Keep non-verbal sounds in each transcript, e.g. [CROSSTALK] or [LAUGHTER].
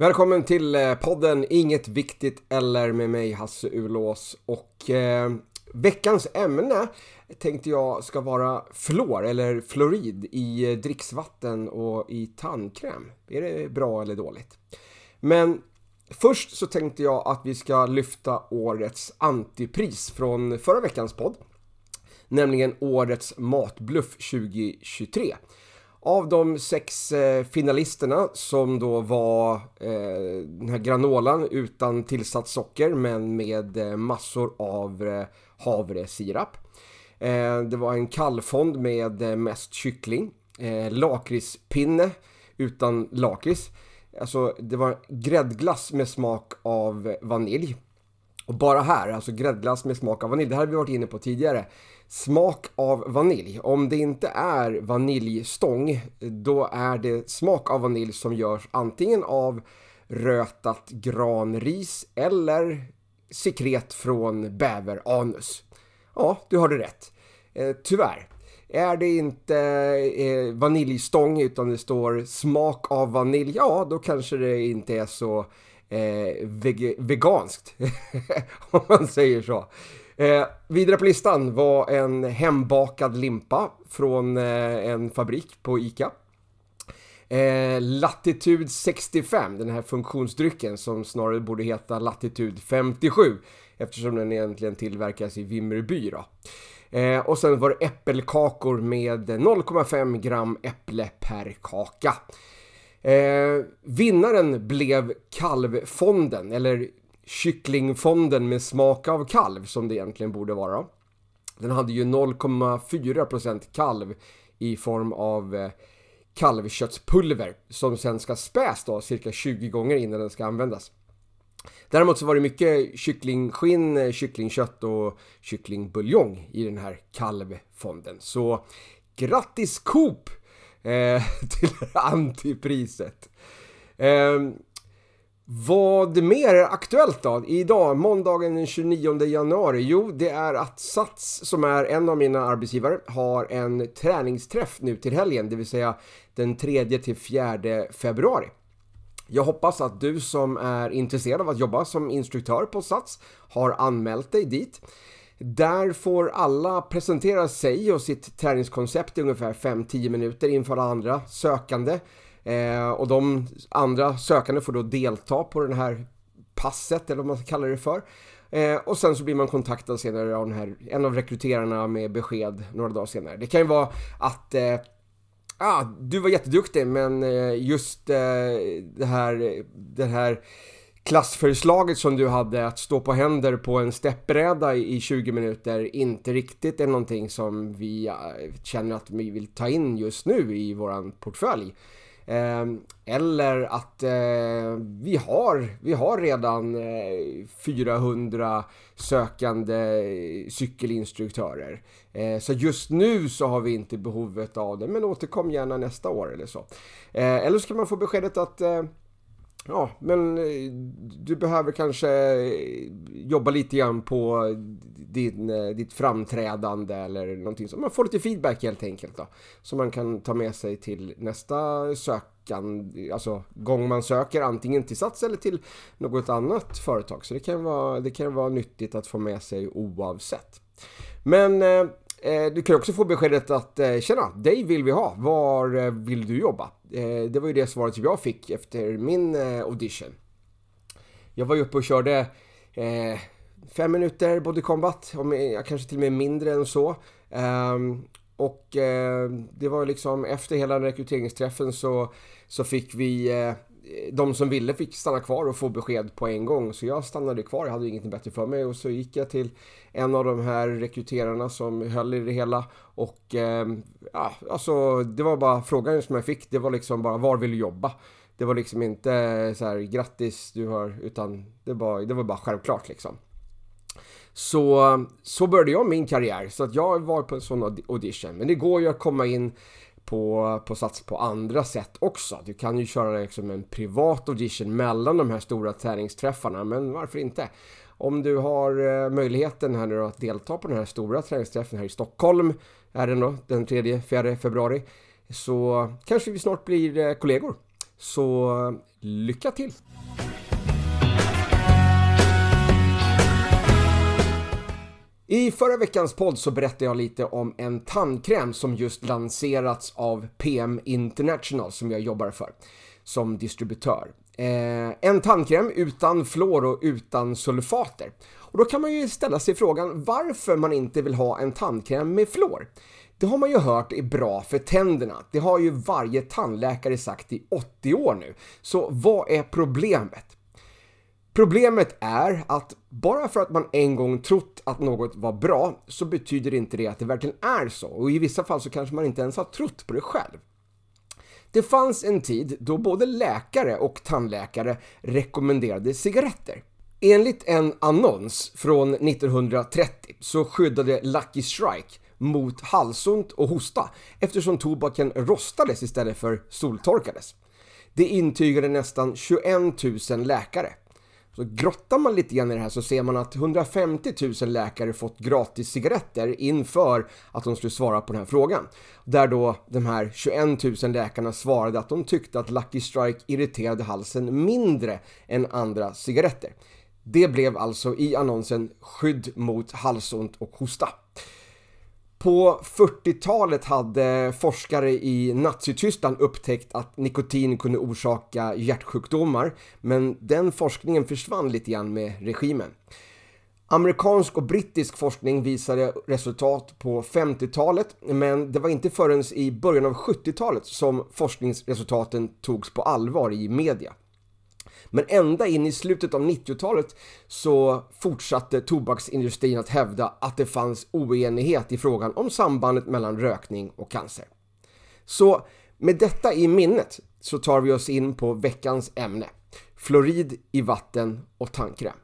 Välkommen till eh, podden Inget Viktigt Eller med mig Hasse Ulås och eh, veckans ämne tänkte jag ska vara fluor eller fluorid i eh, dricksvatten och i tandkräm. Är det bra eller dåligt? Men först så tänkte jag att vi ska lyfta årets antipris från förra veckans podd. Nämligen årets matbluff 2023. Av de sex eh, finalisterna som då var eh, den här granolan utan tillsatt socker men med eh, massor av eh, havresirap. Eh, det var en kallfond med eh, mest kyckling. Eh, lakritspinne utan lakrits. Alltså det var gräddglass med smak av vanilj. Och bara här, alltså gräddglass med smak av vanilj, det här har vi varit inne på tidigare. Smak av vanilj. Om det inte är vaniljstång, då är det smak av vanilj som görs antingen av rötat granris eller sekret från bäveranus. Ja, du hörde rätt. Eh, tyvärr. Är det inte eh, vaniljstång utan det står smak av vanilj, ja då kanske det inte är så eh, veg veganskt. [LAUGHS] om man säger så. Eh, vidare på listan var en hembakad limpa från eh, en fabrik på ICA. Eh, Latitude 65, den här funktionsdrycken som snarare borde heta Latitude 57 eftersom den egentligen tillverkas i Vimmerby. Då. Eh, och sen var det äppelkakor med 0,5 gram äpple per kaka. Eh, vinnaren blev Kalvfonden, eller kycklingfonden med smak av kalv som det egentligen borde vara. Den hade ju 0,4% kalv i form av eh, kalvköttspulver som sen ska späs då cirka 20 gånger innan den ska användas. Däremot så var det mycket kycklingskinn, eh, kycklingkött och kycklingbuljong i den här kalvfonden. Så grattis Coop eh, [LAUGHS] till antipriset! Eh, vad mer är aktuellt då? Idag, måndagen den 29 januari? Jo, det är att Sats, som är en av mina arbetsgivare, har en träningsträff nu till helgen, det vill säga den 3 till 4 februari. Jag hoppas att du som är intresserad av att jobba som instruktör på Sats har anmält dig dit. Där får alla presentera sig och sitt träningskoncept i ungefär 5-10 minuter inför andra sökande. Eh, och de andra sökande får då delta på det här passet, eller vad man ska kalla det för. Eh, och sen så blir man kontaktad senare av den här, en av rekryterarna med besked några dagar senare. Det kan ju vara att eh, ah, du var jätteduktig men eh, just eh, det här, det här klassförslaget som du hade att stå på händer på en steppbräda i 20 minuter inte riktigt är någonting som vi eh, känner att vi vill ta in just nu i våran portfölj. Ehm, eller att eh, vi, har, vi har redan eh, 400 sökande cykelinstruktörer. Så just nu så har vi inte behovet av det, men återkom gärna nästa år eller så. eller så kan man få beskedet att Ja, men eh, du behöver kanske eh, jobba lite grann på din, eh, ditt framträdande eller någonting så man får lite feedback helt enkelt då. Som man kan ta med sig till nästa sökan, alltså gång man söker antingen till Sats eller till något annat företag. Så det kan vara, det kan vara nyttigt att få med sig oavsett. Men eh, Eh, du kan också få beskedet att eh, tjena, dig vill vi ha. Var eh, vill du jobba? Eh, det var ju det svaret som jag fick efter min eh, audition. Jag var ju uppe och körde eh, fem minuter body combat, om, kanske till och med mindre än så. Ehm, och eh, det var liksom efter hela rekryteringsträffen så, så fick vi eh, de som ville fick stanna kvar och få besked på en gång. Så jag stannade kvar, jag hade ingenting bättre för mig. Och så gick jag till en av de här rekryterarna som höll i det hela. Och eh, ja, alltså det var bara frågan som jag fick. Det var liksom bara, var vill du jobba? Det var liksom inte så här, grattis du har, utan det var, det var bara självklart liksom. Så, så började jag min karriär. Så att jag var på en sån audition. Men det går ju att komma in på, på Sats på andra sätt också. Du kan ju köra liksom en privat audition mellan de här stora träningsträffarna, men varför inte? Om du har eh, möjligheten här nu att delta på den här stora träningsträffen här i Stockholm, är den då, den 3-4 februari, så kanske vi snart blir eh, kollegor. Så lycka till! I förra veckans podd så berättade jag lite om en tandkräm som just lanserats av PM International som jag jobbar för som distributör. Eh, en tandkräm utan fluor och utan sulfater. Och då kan man ju ställa sig frågan varför man inte vill ha en tandkräm med fluor. Det har man ju hört är bra för tänderna. Det har ju varje tandläkare sagt i 80 år nu. Så vad är problemet? Problemet är att bara för att man en gång trott att något var bra så betyder inte det att det verkligen är så och i vissa fall så kanske man inte ens har trott på det själv. Det fanns en tid då både läkare och tandläkare rekommenderade cigaretter. Enligt en annons från 1930 så skyddade Lucky Strike mot halsont och hosta eftersom tobaken rostades istället för soltorkades. Det intygade nästan 21 000 läkare. Så grottar man lite grann i det här så ser man att 150 000 läkare fått gratis cigaretter inför att de skulle svara på den här frågan. Där då de här 21 000 läkarna svarade att de tyckte att Lucky Strike irriterade halsen mindre än andra cigaretter. Det blev alltså i annonsen skydd mot halsont och hosta. På 40-talet hade forskare i Nazityskland upptäckt att nikotin kunde orsaka hjärtsjukdomar, men den forskningen försvann lite grann med regimen. Amerikansk och brittisk forskning visade resultat på 50-talet, men det var inte förrän i början av 70-talet som forskningsresultaten togs på allvar i media. Men ända in i slutet av 90-talet så fortsatte tobaksindustrin att hävda att det fanns oenighet i frågan om sambandet mellan rökning och cancer. Så med detta i minnet så tar vi oss in på veckans ämne. Fluorid i vatten och tandkräm.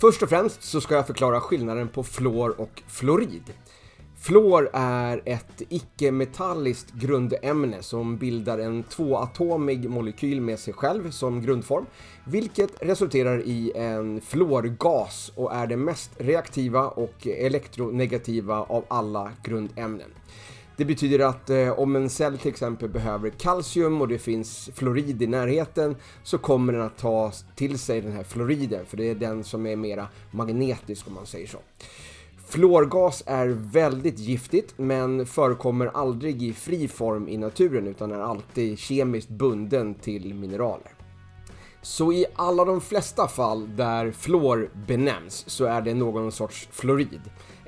Först och främst så ska jag förklara skillnaden på fluor och fluorid. Fluor är ett icke-metalliskt grundämne som bildar en tvåatomig molekyl med sig själv som grundform, vilket resulterar i en fluorgas och är det mest reaktiva och elektronegativa av alla grundämnen. Det betyder att eh, om en cell till exempel behöver kalcium och det finns fluorid i närheten så kommer den att ta till sig den här fluoriden för det är den som är mera magnetisk om man säger så. Fluorgas är väldigt giftigt men förekommer aldrig i fri form i naturen utan är alltid kemiskt bunden till mineraler. Så i alla de flesta fall där fluor benämns så är det någon sorts fluorid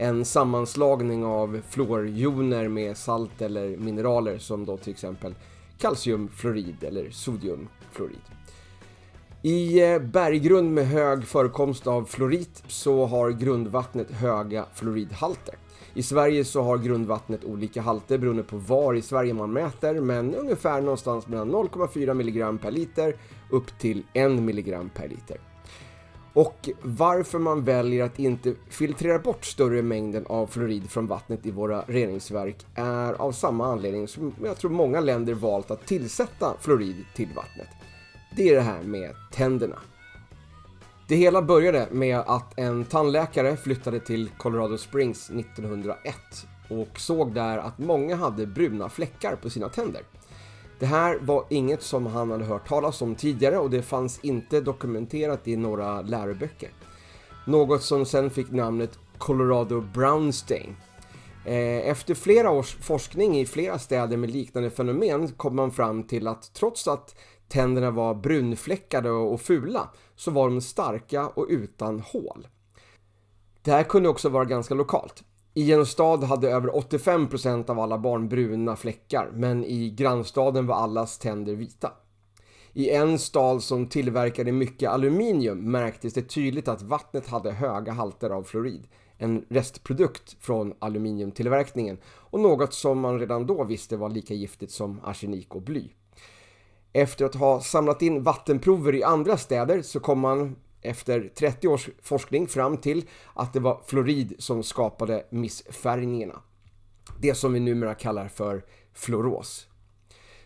en sammanslagning av fluorjoner med salt eller mineraler som då till exempel kalciumfluorid eller sodiumfluorid. I eh, berggrund med hög förekomst av fluorit så har grundvattnet höga fluoridhalter. I Sverige så har grundvattnet olika halter beroende på var i Sverige man mäter men ungefär någonstans mellan 0,4 mg per liter upp till 1 mg per liter. Och varför man väljer att inte filtrera bort större mängden av fluorid från vattnet i våra reningsverk är av samma anledning som jag tror många länder valt att tillsätta fluorid till vattnet. Det är det här med tänderna. Det hela började med att en tandläkare flyttade till Colorado Springs 1901 och såg där att många hade bruna fläckar på sina tänder. Det här var inget som han hade hört talas om tidigare och det fanns inte dokumenterat i några läroböcker. Något som sen fick namnet Colorado Brownstein. Eh, efter flera års forskning i flera städer med liknande fenomen kom man fram till att trots att tänderna var brunfläckade och fula så var de starka och utan hål. Det här kunde också vara ganska lokalt. I en stad hade över 85% av alla barn bruna fläckar, men i grannstaden var allas tänder vita. I en stad som tillverkade mycket aluminium märktes det tydligt att vattnet hade höga halter av fluorid, en restprodukt från aluminiumtillverkningen och något som man redan då visste var lika giftigt som arsenik och bly. Efter att ha samlat in vattenprover i andra städer så kom man efter 30 års forskning fram till att det var fluorid som skapade missfärgningarna. Det som vi numera kallar för fluoros.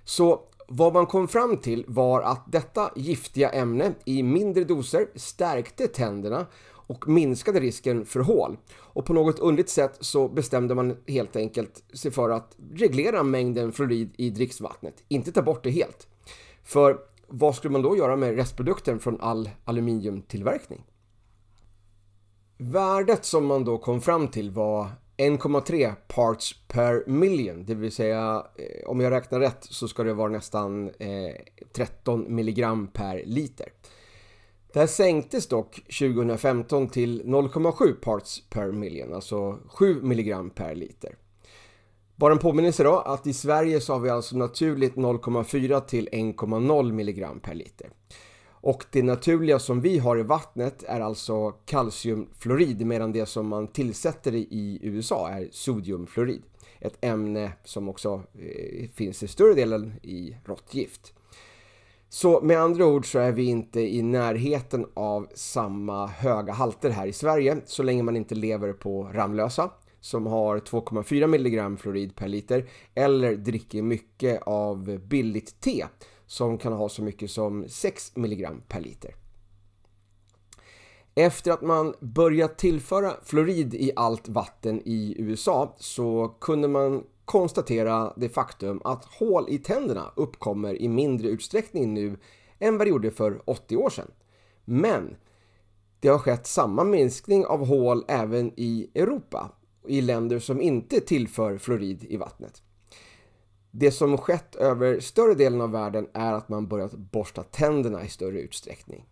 Så vad man kom fram till var att detta giftiga ämne i mindre doser stärkte tänderna och minskade risken för hål. Och på något underligt sätt så bestämde man helt enkelt sig för att reglera mängden fluorid i dricksvattnet, inte ta bort det helt. För vad skulle man då göra med restprodukten från all aluminiumtillverkning? Värdet som man då kom fram till var 1,3 parts per million, det vill säga eh, om jag räknar rätt så ska det vara nästan eh, 13 milligram per liter. Det här sänktes dock 2015 till 0,7 parts per million, alltså 7 milligram per liter. Bara en påminnelse då att i Sverige så har vi alltså naturligt 0,4 till 1,0 milligram per liter. Och det naturliga som vi har i vattnet är alltså kalciumfluorid medan det som man tillsätter i USA är sodiumfluorid. Ett ämne som också eh, finns i större delen i råttgift. Så med andra ord så är vi inte i närheten av samma höga halter här i Sverige så länge man inte lever på Ramlösa som har 2,4 mg fluorid per liter eller dricker mycket av billigt te som kan ha så mycket som 6 mg per liter. Efter att man börjat tillföra fluorid i allt vatten i USA så kunde man konstatera det faktum att hål i tänderna uppkommer i mindre utsträckning nu än vad det gjorde för 80 år sedan. Men det har skett samma minskning av hål även i Europa, i länder som inte tillför fluorid i vattnet. Det som skett över större delen av världen är att man börjat borsta tänderna i större utsträckning.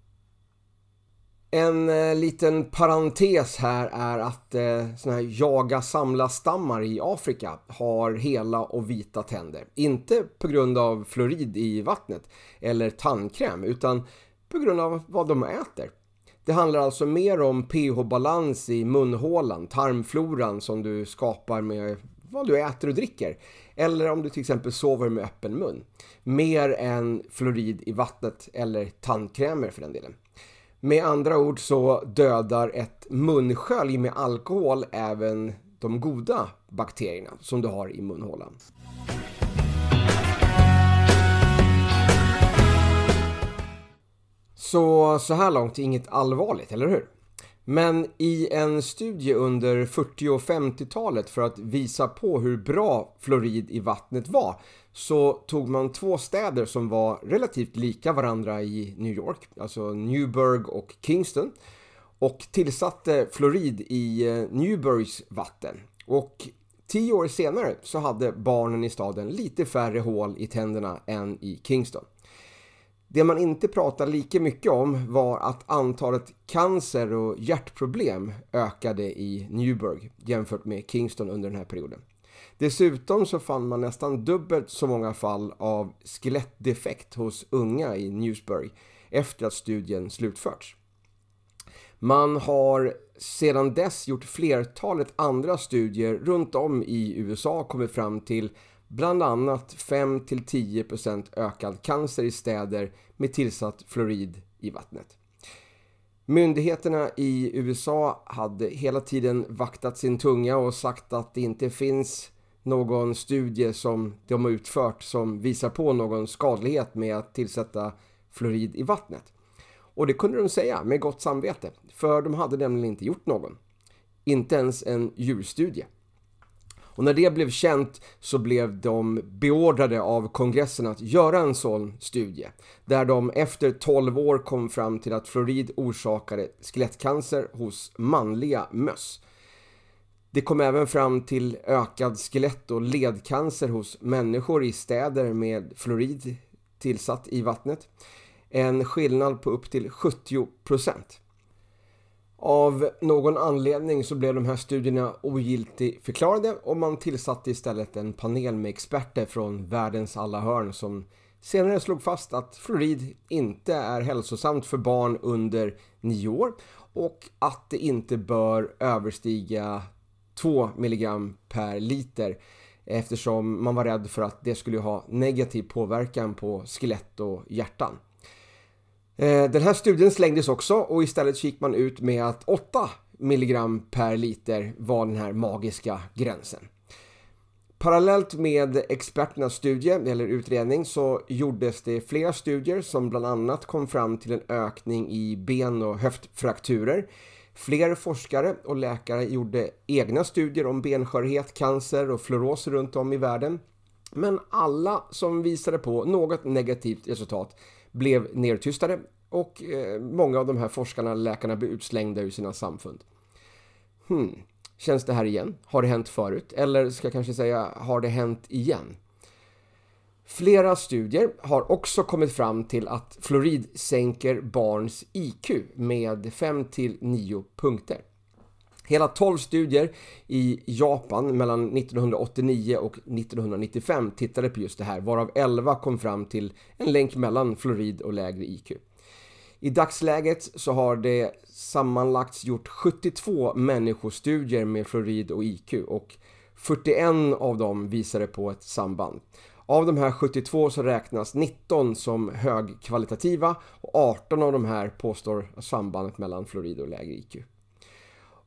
En eh, liten parentes här är att eh, såna här jaga-samla-stammar i Afrika har hela och vita tänder. Inte på grund av fluorid i vattnet eller tandkräm utan på grund av vad de äter. Det handlar alltså mer om pH-balans i munhålan, tarmfloran som du skapar med vad du äter och dricker. Eller om du till exempel sover med öppen mun. Mer än fluorid i vattnet eller tandkrämer för den delen. Med andra ord så dödar ett munskölj med alkohol även de goda bakterierna som du har i munhålan. Så, så här långt inget allvarligt, eller hur? Men i en studie under 40 och 50-talet för att visa på hur bra fluorid i vattnet var så tog man två städer som var relativt lika varandra i New York, alltså Newburgh och Kingston och tillsatte fluorid i eh, Newburghs vatten. Och tio år senare så hade barnen i staden lite färre hål i tänderna än i Kingston. Det man inte pratade lika mycket om var att antalet cancer och hjärtproblem ökade i Newburgh jämfört med Kingston under den här perioden. Dessutom så fann man nästan dubbelt så många fall av skelettdefekt hos unga i Newsbury efter att studien slutförts. Man har sedan dess gjort flertalet andra studier runt om i USA och kommit fram till bland annat 5-10% ökad cancer i städer med tillsatt fluorid i vattnet. Myndigheterna i USA hade hela tiden vaktat sin tunga och sagt att det inte finns någon studie som de har utfört som visar på någon skadlighet med att tillsätta fluorid i vattnet. Och det kunde de säga med gott samvete, för de hade nämligen inte gjort någon. Inte ens en djurstudie. Och när det blev känt så blev de beordrade av kongressen att göra en sån studie. Där de efter 12 år kom fram till att fluorid orsakade skelettcancer hos manliga möss. Det kom även fram till ökad skelett och ledcancer hos människor i städer med fluorid tillsatt i vattnet. En skillnad på upp till 70 procent. Av någon anledning så blev de här studierna ogiltigförklarade och man tillsatte istället en panel med experter från världens alla hörn som senare slog fast att fluorid inte är hälsosamt för barn under 9 år och att det inte bör överstiga 2 mg per liter eftersom man var rädd för att det skulle ha negativ påverkan på skelett och hjärtan. Eh, den här studien slängdes också och istället gick man ut med att 8 milligram per liter var den här magiska gränsen. Parallellt med experternas studie eller utredning så gjordes det flera studier som bland annat kom fram till en ökning i ben- och höftfrakturer. Fler forskare och läkare gjorde egna studier om benskörhet, cancer och fluoros runt om i världen. Men alla som visade på något negativt resultat blev nedtystade och eh, många av de här forskarna och läkarna blev utslängda ur sina samfund. Hmm. Känns det här igen? Har det hänt förut? Eller ska jag kanske säga, har det hänt igen? Flera studier har också kommit fram till att fluorid sänker barns IQ med 5 9 punkter. Hela 12 studier i Japan mellan 1989 och 1995 tittade på just det här, varav 11 kom fram till en länk mellan fluorid och lägre IQ. I dagsläget så har det sammanlagt gjort 72 människostudier med fluorid och IQ och 41 av dem visade på ett samband. Av de här 72 så räknas 19 som högkvalitativa och 18 av de här påstår sambandet mellan fluorid och lägre IQ.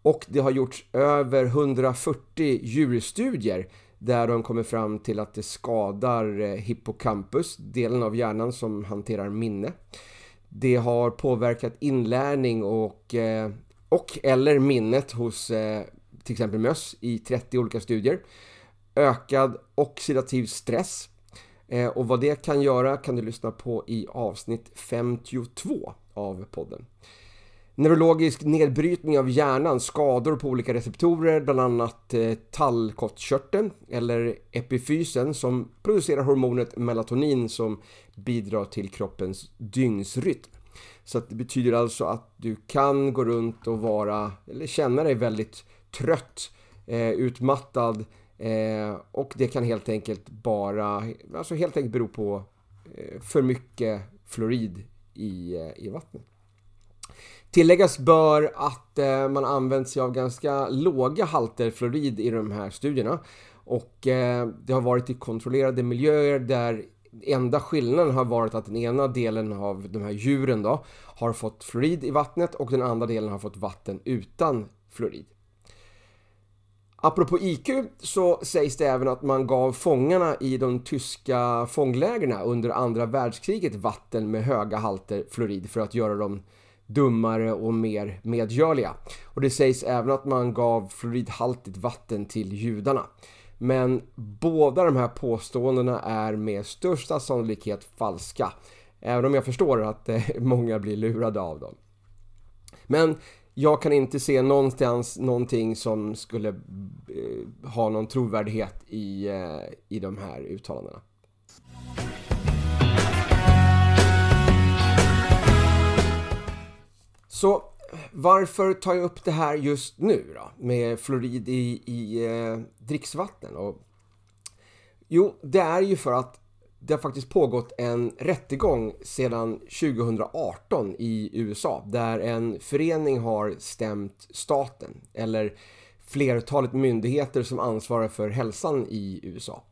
Och det har gjorts över 140 djurstudier där de kommer fram till att det skadar eh, hippocampus, delen av hjärnan som hanterar minne. Det har påverkat inlärning och, eh, och eller minnet hos eh, till exempel möss i 30 olika studier. Ökad oxidativ stress. Och vad det kan göra kan du lyssna på i avsnitt 52 av podden. Neurologisk nedbrytning av hjärnan, skador på olika receptorer, bland annat eh, tallkottkörteln eller epifysen som producerar hormonet melatonin som bidrar till kroppens dygnsrytm. Så det betyder alltså att du kan gå runt och vara, eller känna dig väldigt trött, eh, utmattad eh, och det kan helt enkelt bara, alltså helt enkelt bero på eh, för mycket fluorid i, eh, i vattnet. Tilläggas bör att eh, man använt sig av ganska låga halter fluorid i de här studierna. Och eh, det har varit i kontrollerade miljöer där enda skillnaden har varit att den ena delen av de här djuren då har fått fluorid i vattnet och den andra delen har fått vatten utan fluorid. Apropå IQ så sägs det även att man gav fångarna i de tyska fånglägren under andra världskriget vatten med höga halter fluorid för att göra dem dummare och mer medgörliga. Och det sägs även att man gav fluoridhaltigt vatten till judarna. Men båda de här påståendena är med största sannolikhet falska. Även om jag förstår att eh, [LAUGHS] många blir lurade av dem. Men jag kan inte se någonstans någonting som skulle eh, ha någon trovärdighet i, eh, i de här uttalandena. Så varför tar jag upp det här just nu då? Med fluorid i, i eh, dricksvatten? Och, jo, det är ju för att det har faktiskt pågått en rättegång sedan 2018 i USA där en förening har stämt staten eller flertalet myndigheter som ansvarar för hälsan i USA.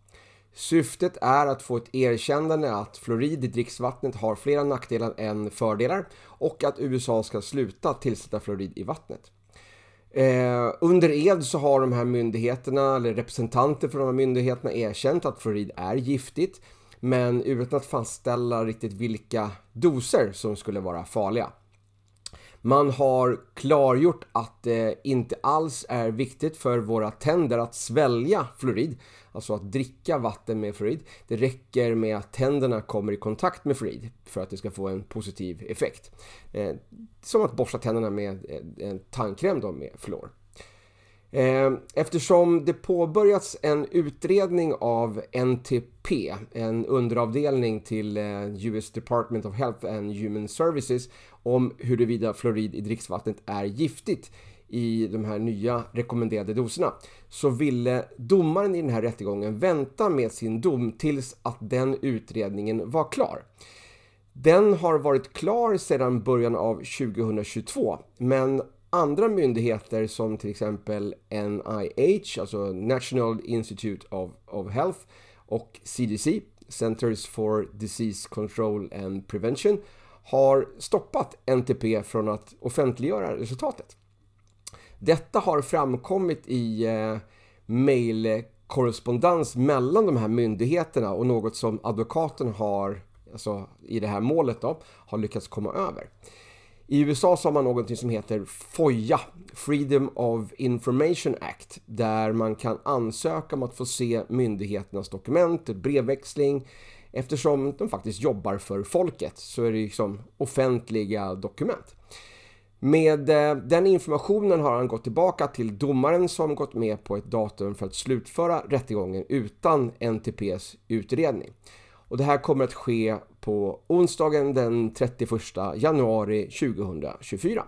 Syftet är att få ett erkännande att fluorid i dricksvattnet har flera nackdelar än fördelar och att USA ska sluta tillsätta fluorid i vattnet. Eh, under ed så har de här myndigheterna, eller representanter för de här myndigheterna erkänt att fluorid är giftigt men utan att fastställa riktigt vilka doser som skulle vara farliga. Man har klargjort att det inte alls är viktigt för våra tänder att svälja fluorid, alltså att dricka vatten med fluorid. Det räcker med att tänderna kommer i kontakt med fluorid för att det ska få en positiv effekt. Eh, som att borsta tänderna med eh, en tandkräm då med fluor. Eh, eftersom det påbörjats en utredning av NTP, en underavdelning till eh, US Department of Health and Human Services om huruvida fluorid i dricksvattnet är giftigt i de här nya rekommenderade doserna så ville domaren i den här rättegången vänta med sin dom tills att den utredningen var klar. Den har varit klar sedan början av 2022 men andra myndigheter som till exempel NIH, alltså National Institute of, of Health och CDC, Centers for Disease Control and Prevention, har stoppat NTP från att offentliggöra resultatet. Detta har framkommit i eh, mejlkorrespondens mellan de här myndigheterna och något som advokaten har, alltså i det här målet då, har lyckats komma över. I USA så har man någonting som heter FOIA, Freedom of Information Act, där man kan ansöka om att få se myndigheternas dokument, brevväxling, eftersom de faktiskt jobbar för folket så är det liksom offentliga dokument. Med eh, den informationen har han gått tillbaka till domaren som gått med på ett datum för att slutföra rättegången utan NTPs utredning. Och det här kommer att ske på onsdagen den 31 januari 2024.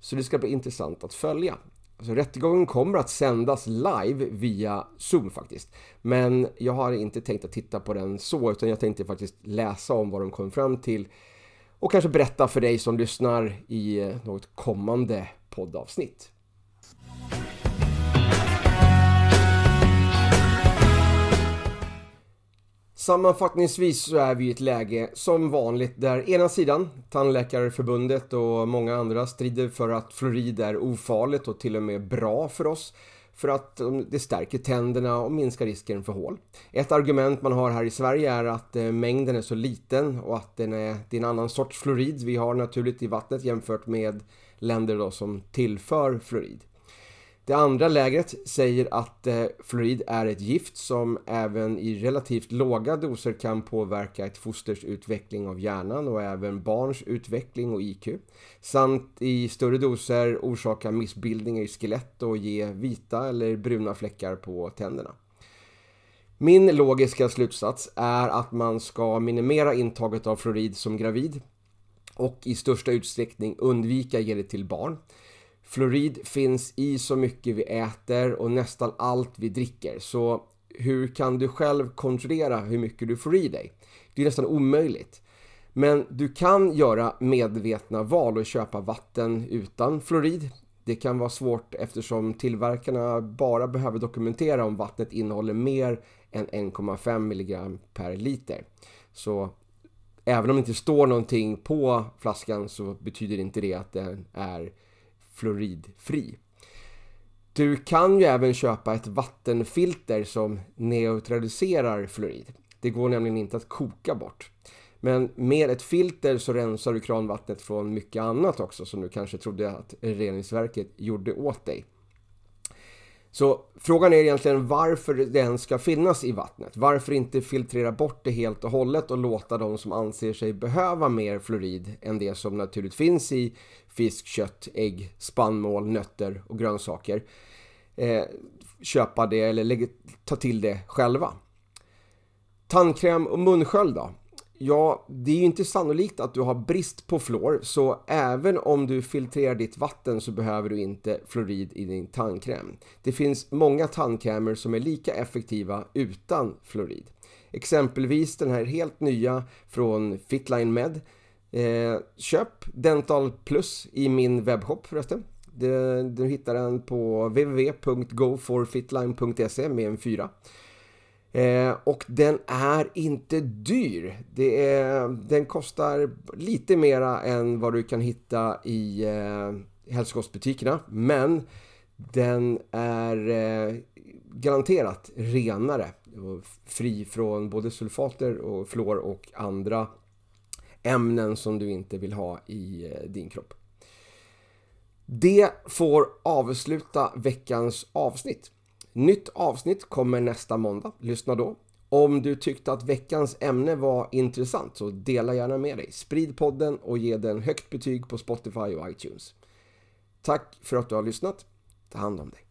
Så det ska bli intressant att följa. Alltså, rättegången kommer att sändas live via Zoom faktiskt. Men jag har inte tänkt att titta på den så, utan jag tänkte faktiskt läsa om vad de kom fram till och kanske berätta för dig som lyssnar i eh, något kommande poddavsnitt. Sammanfattningsvis så är vi i ett läge som vanligt där ena sidan, Tandläkarförbundet och många andra strider för att fluorid är ofarligt och till och med bra för oss för att um, det stärker tänderna och minskar risken för hål. Ett argument man har här i Sverige är att eh, mängden är så liten och att den är, det är en annan sorts fluorid vi har naturligt i vattnet jämfört med länder då som tillför fluorid. Det andra lägret säger att eh, fluorid är ett gift som även i relativt låga doser kan påverka ett fosters utveckling av hjärnan och även barns utveckling och IQ. Samt i större doser orsaka missbildningar i skelett och ge vita eller bruna fläckar på tänderna. Min logiska slutsats är att man ska minimera intaget av fluorid som gravid och i största utsträckning undvika ge det till barn. Fluorid finns i så mycket vi äter och nästan allt vi dricker. Så hur kan du själv kontrollera hur mycket du får i dig? Det är nästan omöjligt. Men du kan göra medvetna val och köpa vatten utan fluorid. Det kan vara svårt eftersom tillverkarna bara behöver dokumentera om vattnet innehåller mer än 1,5 mg per liter. Så även om det inte står någonting på flaskan så betyder inte det att den är fluoridfri. Du kan ju även köpa ett vattenfilter som neutraliserar fluorid. Det går nämligen inte att koka bort. Men med ett filter så rensar du kranvattnet från mycket annat också som du kanske trodde att reningsverket gjorde åt dig. Så frågan är egentligen varför det ens ska finnas i vattnet. Varför inte filtrera bort det helt och hållet och låta de som anser sig behöva mer fluorid än det som naturligt finns i fisk, kött, ägg, spannmål, nötter och grönsaker eh, köpa det eller lägga, ta till det själva. Tandkräm och munsköld då? Ja, det är ju inte sannolikt att du har brist på fluor så även om du filtrerar ditt vatten så behöver du inte fluorid i din tandkräm. Det finns många tandkrämer som är lika effektiva utan fluorid. Exempelvis den här helt nya från Fitline Med. Eh, köp Dental Plus i min webbshop förresten. Du, du hittar den på www.goforfitline.se med en 4. Eh, och den är inte dyr. Det är, den kostar lite mera än vad du kan hitta i eh, hälsokostbutikerna. Men den är eh, garanterat renare. Fri från både sulfater och fluor och andra ämnen som du inte vill ha i eh, din kropp. Det får avsluta veckans avsnitt. Nytt avsnitt kommer nästa måndag. Lyssna då. Om du tyckte att veckans ämne var intressant så dela gärna med dig. Sprid podden och ge den högt betyg på Spotify och iTunes. Tack för att du har lyssnat. Ta hand om dig.